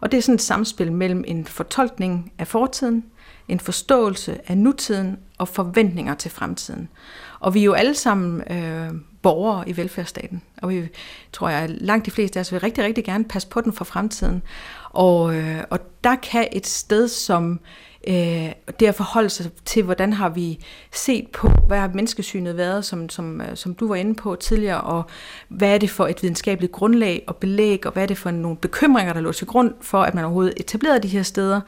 Og det er sådan et samspil mellem en fortolkning af fortiden, en forståelse af nutiden og forventninger til fremtiden. Og vi er jo alle sammen øh, borgere i velfærdsstaten, og vi tror jeg langt de fleste af os vil rigtig, rigtig gerne passe på den for fremtiden. Og, øh, og der kan et sted som øh, det at forholde sig til, hvordan har vi set på, hvad har menneskesynet været, som, som, øh, som du var inde på tidligere, og hvad er det for et videnskabeligt grundlag og belæg, og hvad er det for nogle bekymringer, der lå til grund for, at man overhovedet etablerede de her steder,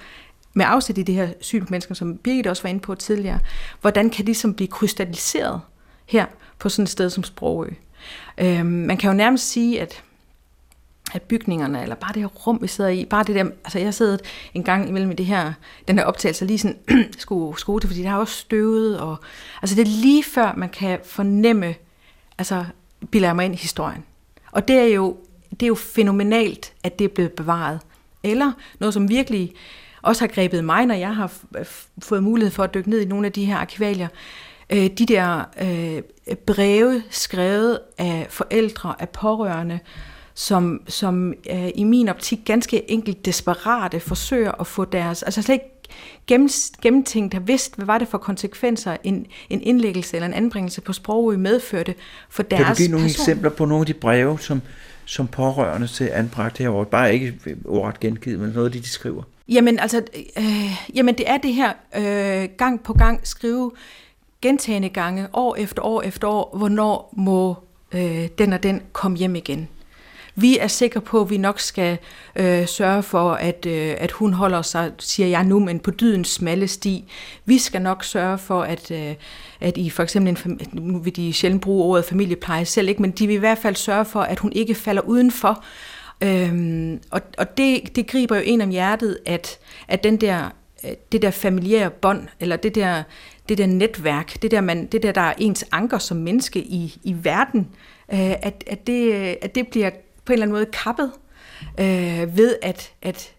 med afsæt i det her syn på mennesker, som Birgit også var inde på tidligere, hvordan kan det som ligesom blive krystalliseret her på sådan et sted som Sprogø? Øhm, man kan jo nærmest sige, at at bygningerne, eller bare det her rum, vi sidder i, bare det der, altså jeg sidder en gang imellem i det her, den her optagelse lige sådan, skulle skrue til, fordi det har også støvet, og altså det er lige før, man kan fornemme, altså bilder jeg mig ind i historien. Og det er jo, det er jo fænomenalt, at det er blevet bevaret. Eller noget, som virkelig også har grebet mig, når jeg har fået mulighed for at dykke ned i nogle af de her arkivalier. Øh, de der øh, breve skrevet af forældre, af pårørende, som, som øh, i min optik ganske enkelt desperate forsøger at få deres, altså slet ikke gennem, gennemtænkt har vidst, hvad var det for konsekvenser en, en indlæggelse eller en anbringelse på sproget medførte for deres Kan du give nogle person? eksempler på nogle af de breve, som, som pårørende til anbragt herovre, bare ikke ordret gengivet, men noget af det, de skriver? Jamen altså, øh, jamen det er det her øh, gang på gang skrive gentagende gange, år efter år efter år, hvornår må øh, den og den komme hjem igen. Vi er sikre på, at vi nok skal øh, sørge for, at, øh, at hun holder sig, siger jeg nu, men på dydens smalle sti. Vi skal nok sørge for, at, øh, at I for eksempel, en, nu vil de sjældent bruge ordet familiepleje selv, ikke, men de vil i hvert fald sørge for, at hun ikke falder udenfor, Øhm, og og det, det griber jo en om hjertet, at, at den der, øh, det der familiære bånd, eller det der, det der netværk, det der, man, det der, der er ens anker som menneske i, i verden, øh, at, at, det, at det bliver på en eller anden måde kappet øh, ved, at, at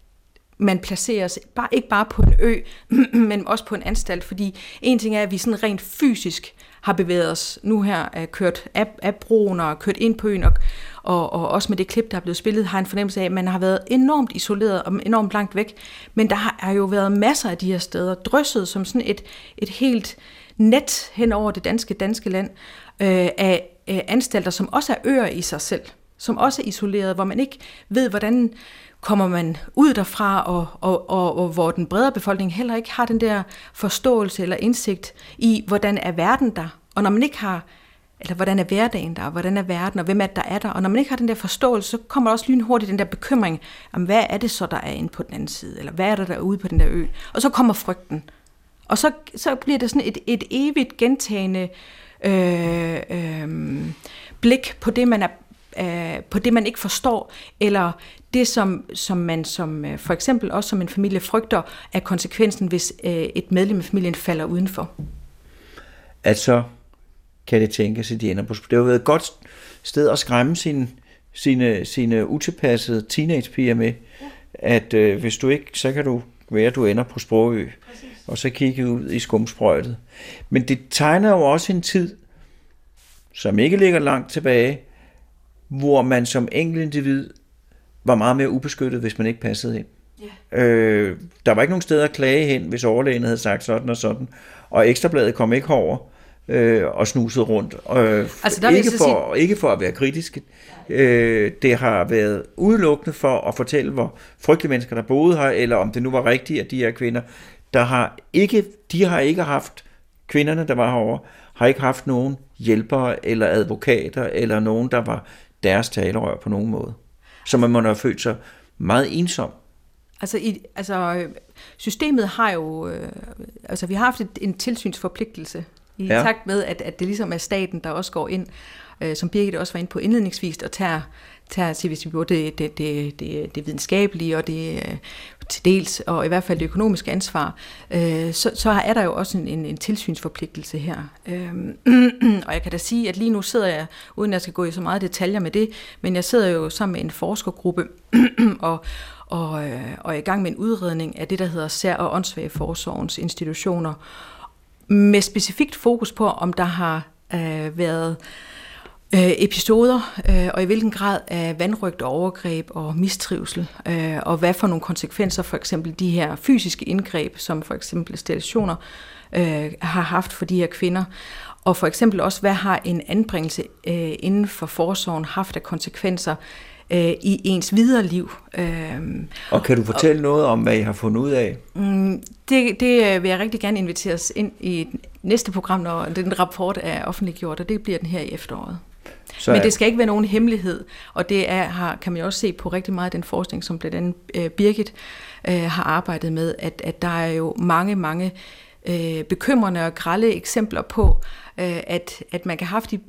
man placeres bare, ikke bare på en ø, men også på en anstalt, fordi en ting er, at vi sådan rent fysisk har bevæget os nu her, er kørt af, af broen og kørt ind på øen, og, og, og også med det klip, der er blevet spillet, har en fornemmelse af, at man har været enormt isoleret og enormt langt væk. Men der har jo været masser af de her steder, drysset som sådan et, et helt net hen over det danske, danske land, øh, af øh, anstalter, som også er øer i sig selv, som også er isoleret, hvor man ikke ved, hvordan kommer man ud derfra, og, og, og, og hvor den bredere befolkning heller ikke har den der forståelse eller indsigt i, hvordan er verden der. Og når man ikke har, eller hvordan er hverdagen der, og hvordan er verden, og hvem er det, der er der, og når man ikke har den der forståelse, så kommer der også lynhurtigt den der bekymring, om hvad er det så, der er inde på den anden side, eller hvad er der derude på den der ø, og så kommer frygten. Og så, så bliver det sådan et, et evigt gentagende øh, øh, blik på det, man er øh, på det, man ikke forstår, eller det, som, som man som øh, for eksempel også som en familie frygter, er konsekvensen, hvis øh, et medlem af familien falder udenfor. Altså, kan det tænkes, at de ender på Det har været et godt sted at skræmme sine, sine, sine utilpassede teenagepiger med, at øh, hvis du ikke, så kan du være, at du ender på Sprogø, Præcis. og så kigge ud i skumsprøjtet. Men det tegner jo også en tid, som ikke ligger langt tilbage, hvor man som enkelt individ var meget mere ubeskyttet, hvis man ikke passede ind. Yeah. Øh, der var ikke nogen steder at klage hen, hvis overlægen havde sagt sådan og sådan. Og Ekstrabladet kom ikke over øh, og snusede rundt. Øh, altså, der ikke, for, sige... ikke for at være kritisk. Øh, det har været udelukkende for at fortælle, hvor frygtelige mennesker, der boede her, eller om det nu var rigtigt, at de her kvinder, der har ikke, de har ikke haft, kvinderne, der var herovre, har ikke haft nogen hjælpere eller advokater, eller nogen, der var deres talerør på nogen måde. Så man må have følt sig meget ensom. Altså, i, altså systemet har jo, øh, altså vi har haft et, en tilsynsforpligtelse i ja. takt med, at, at det ligesom er staten, der også går ind, øh, som Birgit også var inde på indledningsvis, og tager, tager til, hvis vi bruger det, det, det, det, det videnskabelige og det øh, til dels, og i hvert fald det økonomiske ansvar, øh, så, så er der jo også en, en, en tilsynsforpligtelse her. Øh, og jeg kan da sige, at lige nu sidder jeg, uden at jeg skal gå i så meget detaljer med det, men jeg sidder jo sammen med en forskergruppe, og, og, øh, og er i gang med en udredning af det, der hedder sær- og åndssvage forsorgens institutioner, med specifikt fokus på, om der har øh, været øh, episoder, øh, og i hvilken grad af vandrygt og overgreb og mistrivsel, øh, og hvad for nogle konsekvenser for eksempel de her fysiske indgreb, som for eksempel stationer, øh, har haft for de her kvinder. Og for eksempel også, hvad har en anbringelse øh, inden for forsorgen haft af konsekvenser øh, i ens videre liv. Øh, og kan du fortælle og, noget om, hvad I har fundet ud af? Mm, det, det vil jeg rigtig gerne invitere os ind i næste program, når den rapport er offentliggjort, og det bliver den her i efteråret. Så Men det skal ikke være nogen hemmelighed, og det er, har, kan man jo også se på rigtig meget af den forskning, som blandt andet øh, Birgit øh, har arbejdet med, at, at der er jo mange, mange øh, bekymrende og grælde eksempler på, øh, at, at man kan have haft de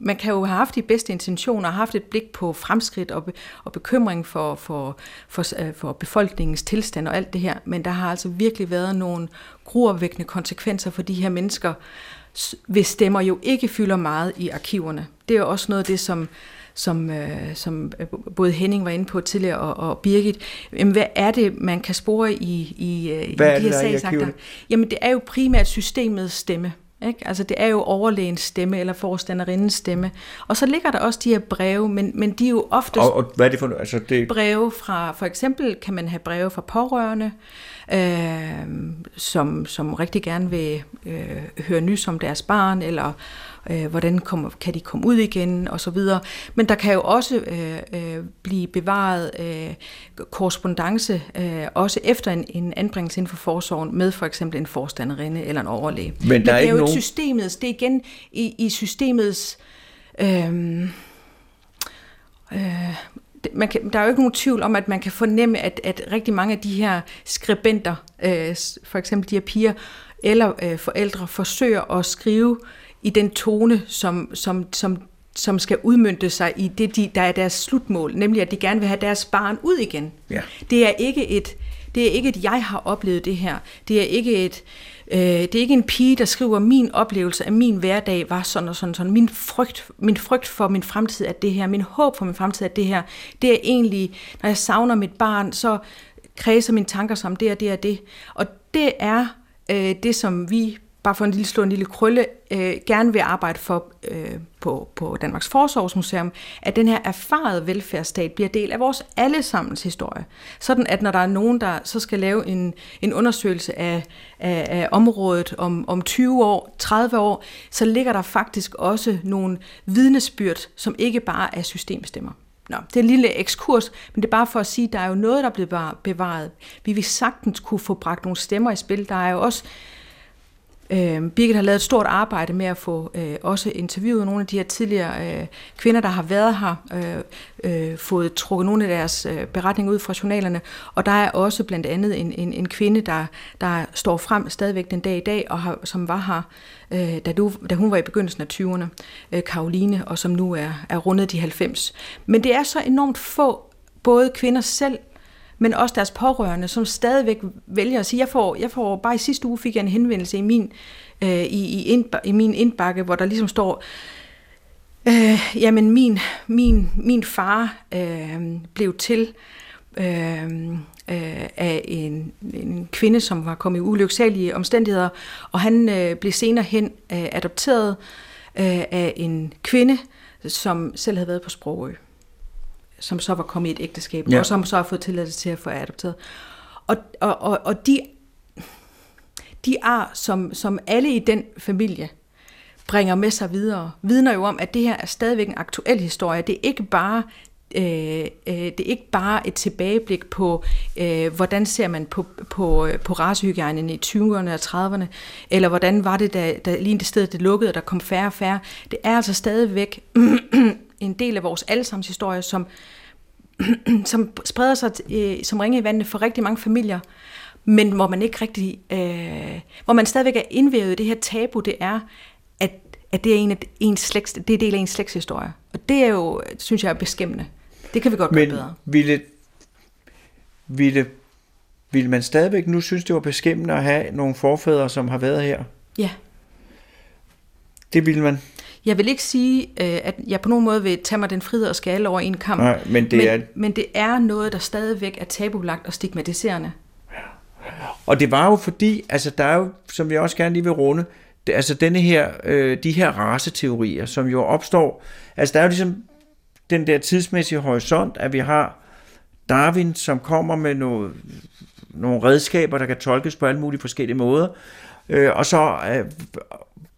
man kan jo have haft de bedste intentioner, haft et blik på fremskridt og, be, og bekymring for, for, for, øh, for befolkningens tilstand og alt det her, men der har altså virkelig været nogle gruopvækkende konsekvenser for de her mennesker, hvis stemmer jo ikke fylder meget i arkiverne. Det er jo også noget af det, som, som, øh, som øh, både Henning var inde på tidligere og, og Birgit. Jamen, hvad er det, man kan spore i, i, i de her sagsakter? Jamen, det er jo primært systemets stemme. Ikke? Altså det er jo overlægens stemme eller forstanderindens stemme. Og så ligger der også de her breve, men, men de er jo ofte og, og hvad er det for altså det... breve fra, for eksempel kan man have breve fra pårørende, øh, som, som rigtig gerne vil øh, høre nys om deres barn, eller øh, hvordan kommer, kan de komme ud igen, og så videre. Men der kan jo også øh, øh, blive bevaret øh, korrespondence, øh, også efter en, en anbringelse inden for forsorgen, med for eksempel en forstanderinde eller en overlæge. Men, der Men det er, er jo nogen... systemets, det er igen i, i systemets... Øh, øh, man kan, der er jo ikke nogen tvivl om, at man kan fornemme, at, at rigtig mange af de her skribenter, øh, for eksempel de her piger, eller øh, forældre, forsøger at skrive i den tone, som, som, som, som skal udmyndte sig i det, de, der er deres slutmål, nemlig at de gerne vil have deres barn ud igen. Ja. Det er ikke et, det er ikke et, jeg har oplevet det her. Det er ikke et, øh, Øh, det er ikke en pige, der skriver, min oplevelse af min hverdag var sådan og sådan, sådan. Min frygt, min frygt for min fremtid er det her. Min håb for min fremtid er det her. Det er egentlig, når jeg savner mit barn, så kredser mine tanker som det og det og det. Og det er øh, det, som vi bare for en lille slå en lille krølle, øh, gerne vil arbejde for øh, på, på Danmarks Forsorgsmuseum, at den her erfarede velfærdsstat bliver del af vores allesammens historie. Sådan at når der er nogen, der så skal lave en, en undersøgelse af, af, af området om, om 20 år, 30 år, så ligger der faktisk også nogle vidnesbyrd, som ikke bare er systemstemmer. Nå, det er en lille ekskurs, men det er bare for at sige, at der er jo noget, der er blevet bevaret. Vi vil sagtens kunne få bragt nogle stemmer i spil. Der er jo også Øh, Øhm, Birgit har lavet et stort arbejde med at få øh, også interviewet nogle af de her tidligere øh, kvinder, der har været her, øh, øh, fået trukket nogle af deres øh, beretninger ud fra journalerne, og der er også blandt andet en, en, en kvinde, der, der står frem stadigvæk den dag i dag, og har, som var her, øh, da, du, da hun var i begyndelsen af 20'erne, øh, Karoline, og som nu er, er rundet de 90. Men det er så enormt få, både kvinder selv, men også deres pårørende, som stadigvæk vælger at sige, jeg får, jeg får bare i sidste uge fik jeg en henvendelse i min øh, i, i, ind, i min indbakke, hvor der ligesom står, øh, jamen min, min, min far øh, blev til øh, øh, af en, en kvinde, som var kommet i ulyksalige omstændigheder, og han øh, blev senere hen øh, adopteret øh, af en kvinde, som selv havde været på Sprogø, som så var kommet i et ægteskab, ja. og som så har fået tilladelse til at få adopteret. Og, og, og, og de, de ar, som, som alle i den familie bringer med sig videre, vidner jo om, at det her er stadigvæk en aktuel historie. Det er ikke bare øh, øh, det er ikke bare et tilbageblik på, øh, hvordan ser man på, på, på racehygiejnen i 20'erne og 30'erne, eller hvordan var det, da, da lige det sted det lukkede, og der kom færre og færre. Det er altså stadigvæk en del af vores allesammens historie, som, som spreder sig øh, som ringe i vandet for rigtig mange familier, men hvor man ikke rigtig, øh, hvor man stadigvæk er indvævet i det her tabu, det er, at, at det er en af ens slægts, det er del af ens slægtshistorie. Og det er jo, synes jeg, er beskæmmende. Det kan vi godt Men gøre bedre. ville, ville, ville man stadigvæk nu synes, det var beskæmmende at have nogle forfædre, som har været her? Ja. Det ville man. Jeg vil ikke sige, øh, at jeg på nogen måde vil tage mig den frihed og skale over en kamp. Nej, men det men, er- men det er noget, der stadigvæk er tabulagt og stigmatiserende. Og det var jo fordi, altså der er jo, som vi også gerne lige vil runde, det, altså denne her, øh, de her raceteorier, som jo opstår, altså der er jo ligesom den der tidsmæssige horisont, at vi har Darwin, som kommer med noget, nogle redskaber, der kan tolkes på alle mulige forskellige måder, øh, og så øh,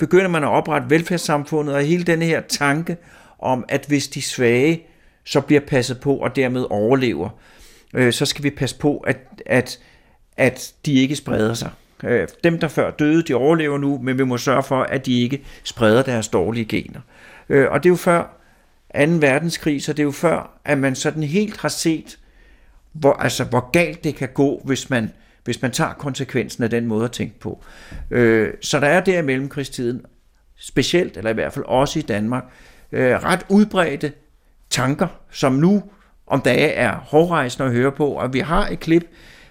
begynder man at oprette velfærdssamfundet, og hele denne her tanke om, at hvis de svage så bliver passet på og dermed overlever, øh, så skal vi passe på, at, at, at de ikke spreder sig. Øh, dem, der før døde, de overlever nu, men vi må sørge for, at de ikke spreder deres dårlige gener. Øh, og det er jo før 2. verdenskrig, så det er jo før, at man sådan helt har set, hvor, altså, hvor galt det kan gå, hvis man, hvis man tager konsekvensen af den måde at tænke på. Øh, så der er der i mellemkrigstiden, specielt, eller i hvert fald også i Danmark, øh, ret udbredte tanker, som nu om dage er hårdrejsende at høre på, og vi har et klip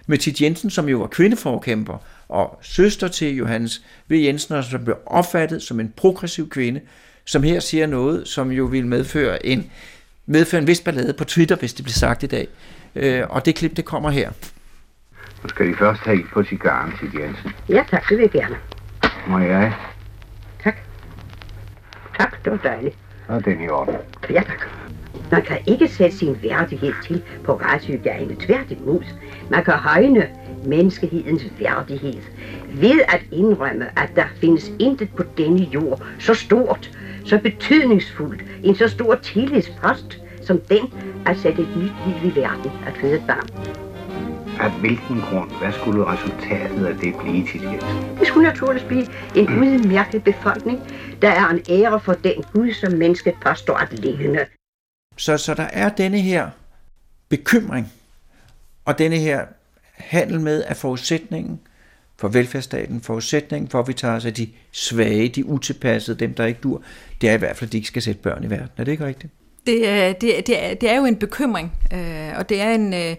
med Tit Jensen, som jo var kvindeforkæmper, og søster til Johannes V. Jensen, og som blev opfattet som en progressiv kvinde, som her siger noget, som jo vil medføre en, medføre en vis ballade på Twitter, hvis det blev sagt i dag. Øh, og det klip, det kommer her. Nu skal vi først have ild på cigaren, Sid Jensen. Ja tak, det vil jeg gerne. Må jeg? Tak. Tak, det var dejligt. Er den i orden. Ja tak. Man kan ikke sætte sin værdighed til på racehygiejne. Tværtimod. Man kan højne menneskehedens værdighed ved at indrømme, at der findes intet på denne jord så stort, så betydningsfuldt, en så stor tillidspost som den at sætte et nyt liv i verden, at føde et barn. Af hvilken grund? Hvad skulle resultatet af det blive, Sid Jensen? Det skulle naturligvis blive en udmærket befolkning, der er en ære for den Gud, som mennesket påstår at ligne. Så, så der er denne her bekymring, og denne her handel med, at forudsætningen for velfærdsstaten, forudsætningen for, at vi tager os af de svage, de utilpassede, dem der ikke dur, det er i hvert fald, at de ikke skal sætte børn i verden. Er det ikke rigtigt? Det, er- det, er- det, er, det er jo en bekymring, øh, og det er en... Øh,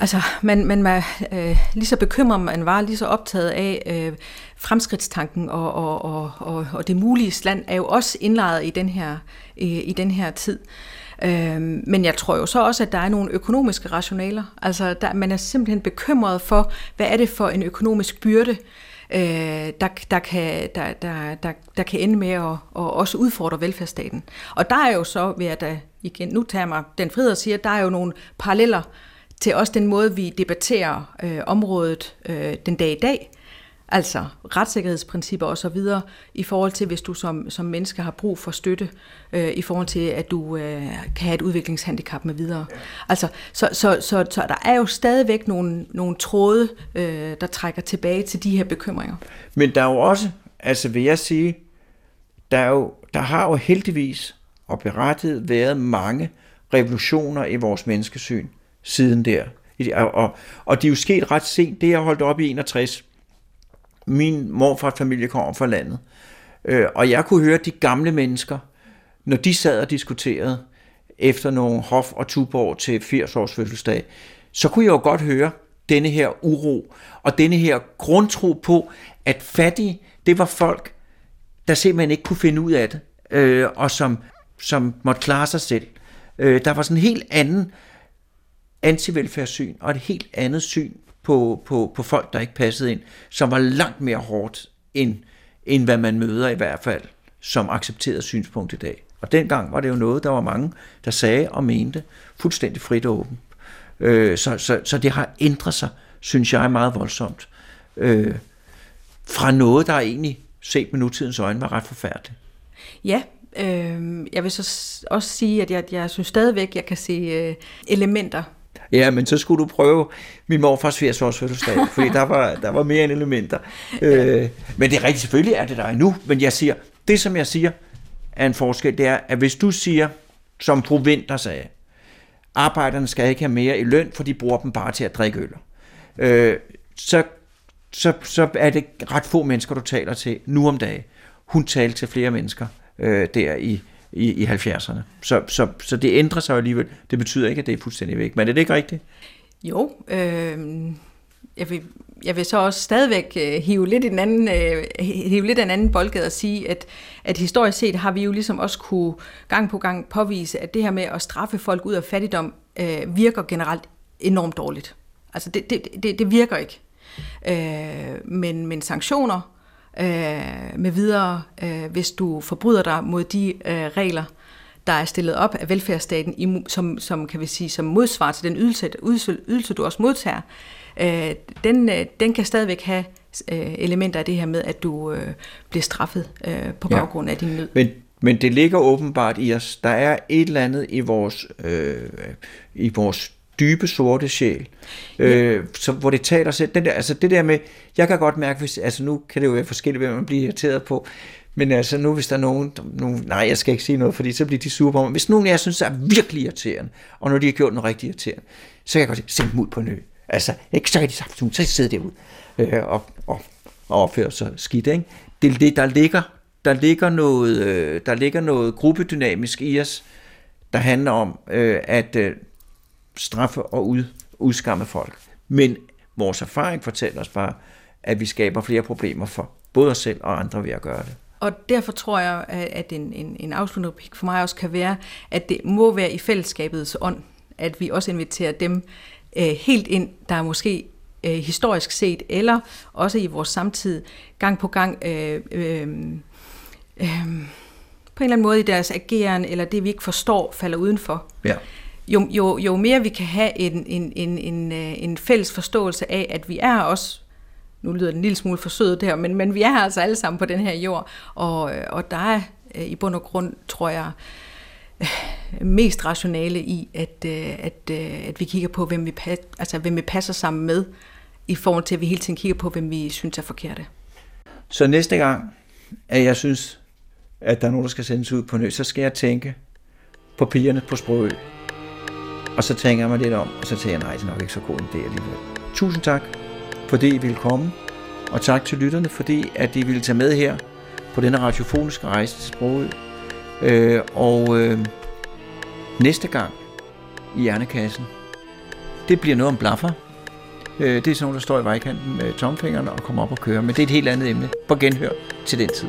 altså, man, man var øh, lige så bekymret, man var lige så optaget af øh, fremskridtstanken, og, og, og, og, og det mulige land er jo også indlejret i den her, i, i den her tid. Øh, men jeg tror jo så også, at der er nogle økonomiske rationaler. Altså, der, man er simpelthen bekymret for, hvad er det for en økonomisk byrde, øh, der, der, kan, der, der, der, der kan ende med at, og også udfordre velfærdsstaten. Og der er jo så, ved at igen, nu tager jeg mig den frihed og siger, at der er jo nogle paralleller til også den måde, vi debatterer øh, området øh, den dag i dag. Altså retssikkerhedsprincipper og så videre, i forhold til, hvis du som, som menneske har brug for støtte, øh, i forhold til, at du øh, kan have et udviklingshandicap med videre. Altså, så, så, så, så der er jo stadigvæk nogle, nogle tråde, øh, der trækker tilbage til de her bekymringer. Men der er jo også, altså vil jeg sige, der, er jo, der har jo heldigvis og berettiget været mange revolutioner i vores menneskesyn siden der. I- Og, og, det er jo sket ret sent. Det er holdt op i 61. Min morfars familie kommer fra landet. Øh, og jeg kunne høre de gamle mennesker, når de sad og diskuterede efter nogle hof og tuborg til 80 års fødselsdag, så kunne jeg jo godt høre, denne her uro, og denne her grundtro på, at fattige, det var folk, der simpelthen ikke kunne finde ud af det, øh, og som, som måtte klare sig selv. Øh, der var sådan en helt anden antivelfærdssyn, og et helt andet syn på, på, på folk, der ikke passede ind, som var langt mere hårdt, end, end hvad man møder i hvert fald, som accepteret synspunkt i dag. Og dengang var det jo noget, der var mange, der sagde og mente fuldstændig frit og åbent. Øh, så, så, så det har ændret sig, synes jeg, meget voldsomt. Øh, fra noget, der egentlig set med nutidens øjne var ret forfærdeligt. Ja, øh, jeg vil så også sige, at jeg, jeg synes stadigvæk, jeg kan se øh, elementer. Ja, men så skulle du prøve min morfars 80 års fødselsdag, fordi der var, der var mere end elementer. Øh, men det er rigtigt, selvfølgelig er det der endnu, men jeg siger, det som jeg siger er en forskel, det er, at hvis du siger, som fru Winter sagde, arbejderne skal ikke have mere i løn, for de bruger dem bare til at drikke øl. Øh, så, så, så er det ret få mennesker, du taler til nu om dagen. Hun talte til flere mennesker øh, der i, i, i 70'erne. Så, så, så det ændrer sig alligevel. Det betyder ikke, at det er fuldstændig væk. Men er det ikke rigtigt? Jo, øh, jeg, vil, jeg vil så også stadigvæk øh, hive lidt i den anden, øh, hive lidt en anden boldgade og sige, at, at historisk set har vi jo ligesom også kunne gang på gang påvise, at det her med at straffe folk ud af fattigdom øh, virker generelt enormt dårligt. Altså det, det, det, det virker ikke. Øh, men, men sanktioner øh, med videre, øh, hvis du forbryder dig mod de øh, regler, der er stillet op af velfærdsstaten, i, som, som kan vi sige, som modsvar til den ydelse, ydelse, ydelse du også modtager, øh, den, øh, den kan stadigvæk have øh, elementer af det her med, at du øh, bliver straffet øh, på baggrund ja. af din nød. Men, men det ligger åbenbart i os. Der er et eller andet i vores, øh, i vores dybe sorte sjæl, øh, ja. så, hvor det taler sig. Den der, altså det der med, jeg kan godt mærke, hvis, altså nu kan det jo være forskelligt, hvad man bliver irriteret på, men altså nu, hvis der er nogen, nogen, nej, jeg skal ikke sige noget, fordi så bliver de sure på mig. Hvis nogen af jer synes, er virkelig irriterende, og når de har gjort noget rigtig irriterende, så kan jeg godt sende dem ud på en ø. Altså, ikke så de sagt, så sidder derude øh, og, og, og opfører sig skidt. Ikke? Det, det, der, ligger, der, ligger noget, øh, der ligger noget gruppedynamisk i os, der handler om øh, at øh, straffe og ud, udskamme folk. Men vores erfaring fortæller os bare, at vi skaber flere problemer for både os selv og andre ved at gøre det. Og derfor tror jeg, at en, en, en afsluttende for mig også kan være, at det må være i fællesskabets ånd, at vi også inviterer dem øh, helt ind, der er måske øh, historisk set, eller også i vores samtid, gang på gang, øh, øh, øh, på en eller anden måde i deres ageren, eller det vi ikke forstår, falder udenfor. Ja. Jo, jo, jo mere vi kan have en, en, en, en, øh, en fælles forståelse af, at vi er også nu lyder det en lille smule forsøget der, men, men vi er altså alle sammen på den her jord, og, øh, og der er øh, i bund og grund, tror jeg, mest rationale i, at, at, at vi kigger på, hvem vi, altså, hvem vi passer sammen med, i forhold til, at vi hele tiden kigger på, hvem vi synes er forkerte. Så næste gang, at jeg synes, at der er nogen, der skal sendes ud på nød, så skal jeg tænke på pigerne på Sprogø. Og så tænker jeg mig lidt om, og så tænker jeg, nej, det er nok ikke så god en idé alligevel. Tusind tak, fordi I ville komme, og tak til lytterne, fordi at I ville tage med her på denne radiofoniske rejse til Sprogø. Øh, og øh, næste gang i Hjernekassen, det bliver noget om blaffer. Øh, det er sådan der står i vejkanten med tomfingeren og kommer op og kører, men det er et helt andet emne. På genhør til den tid.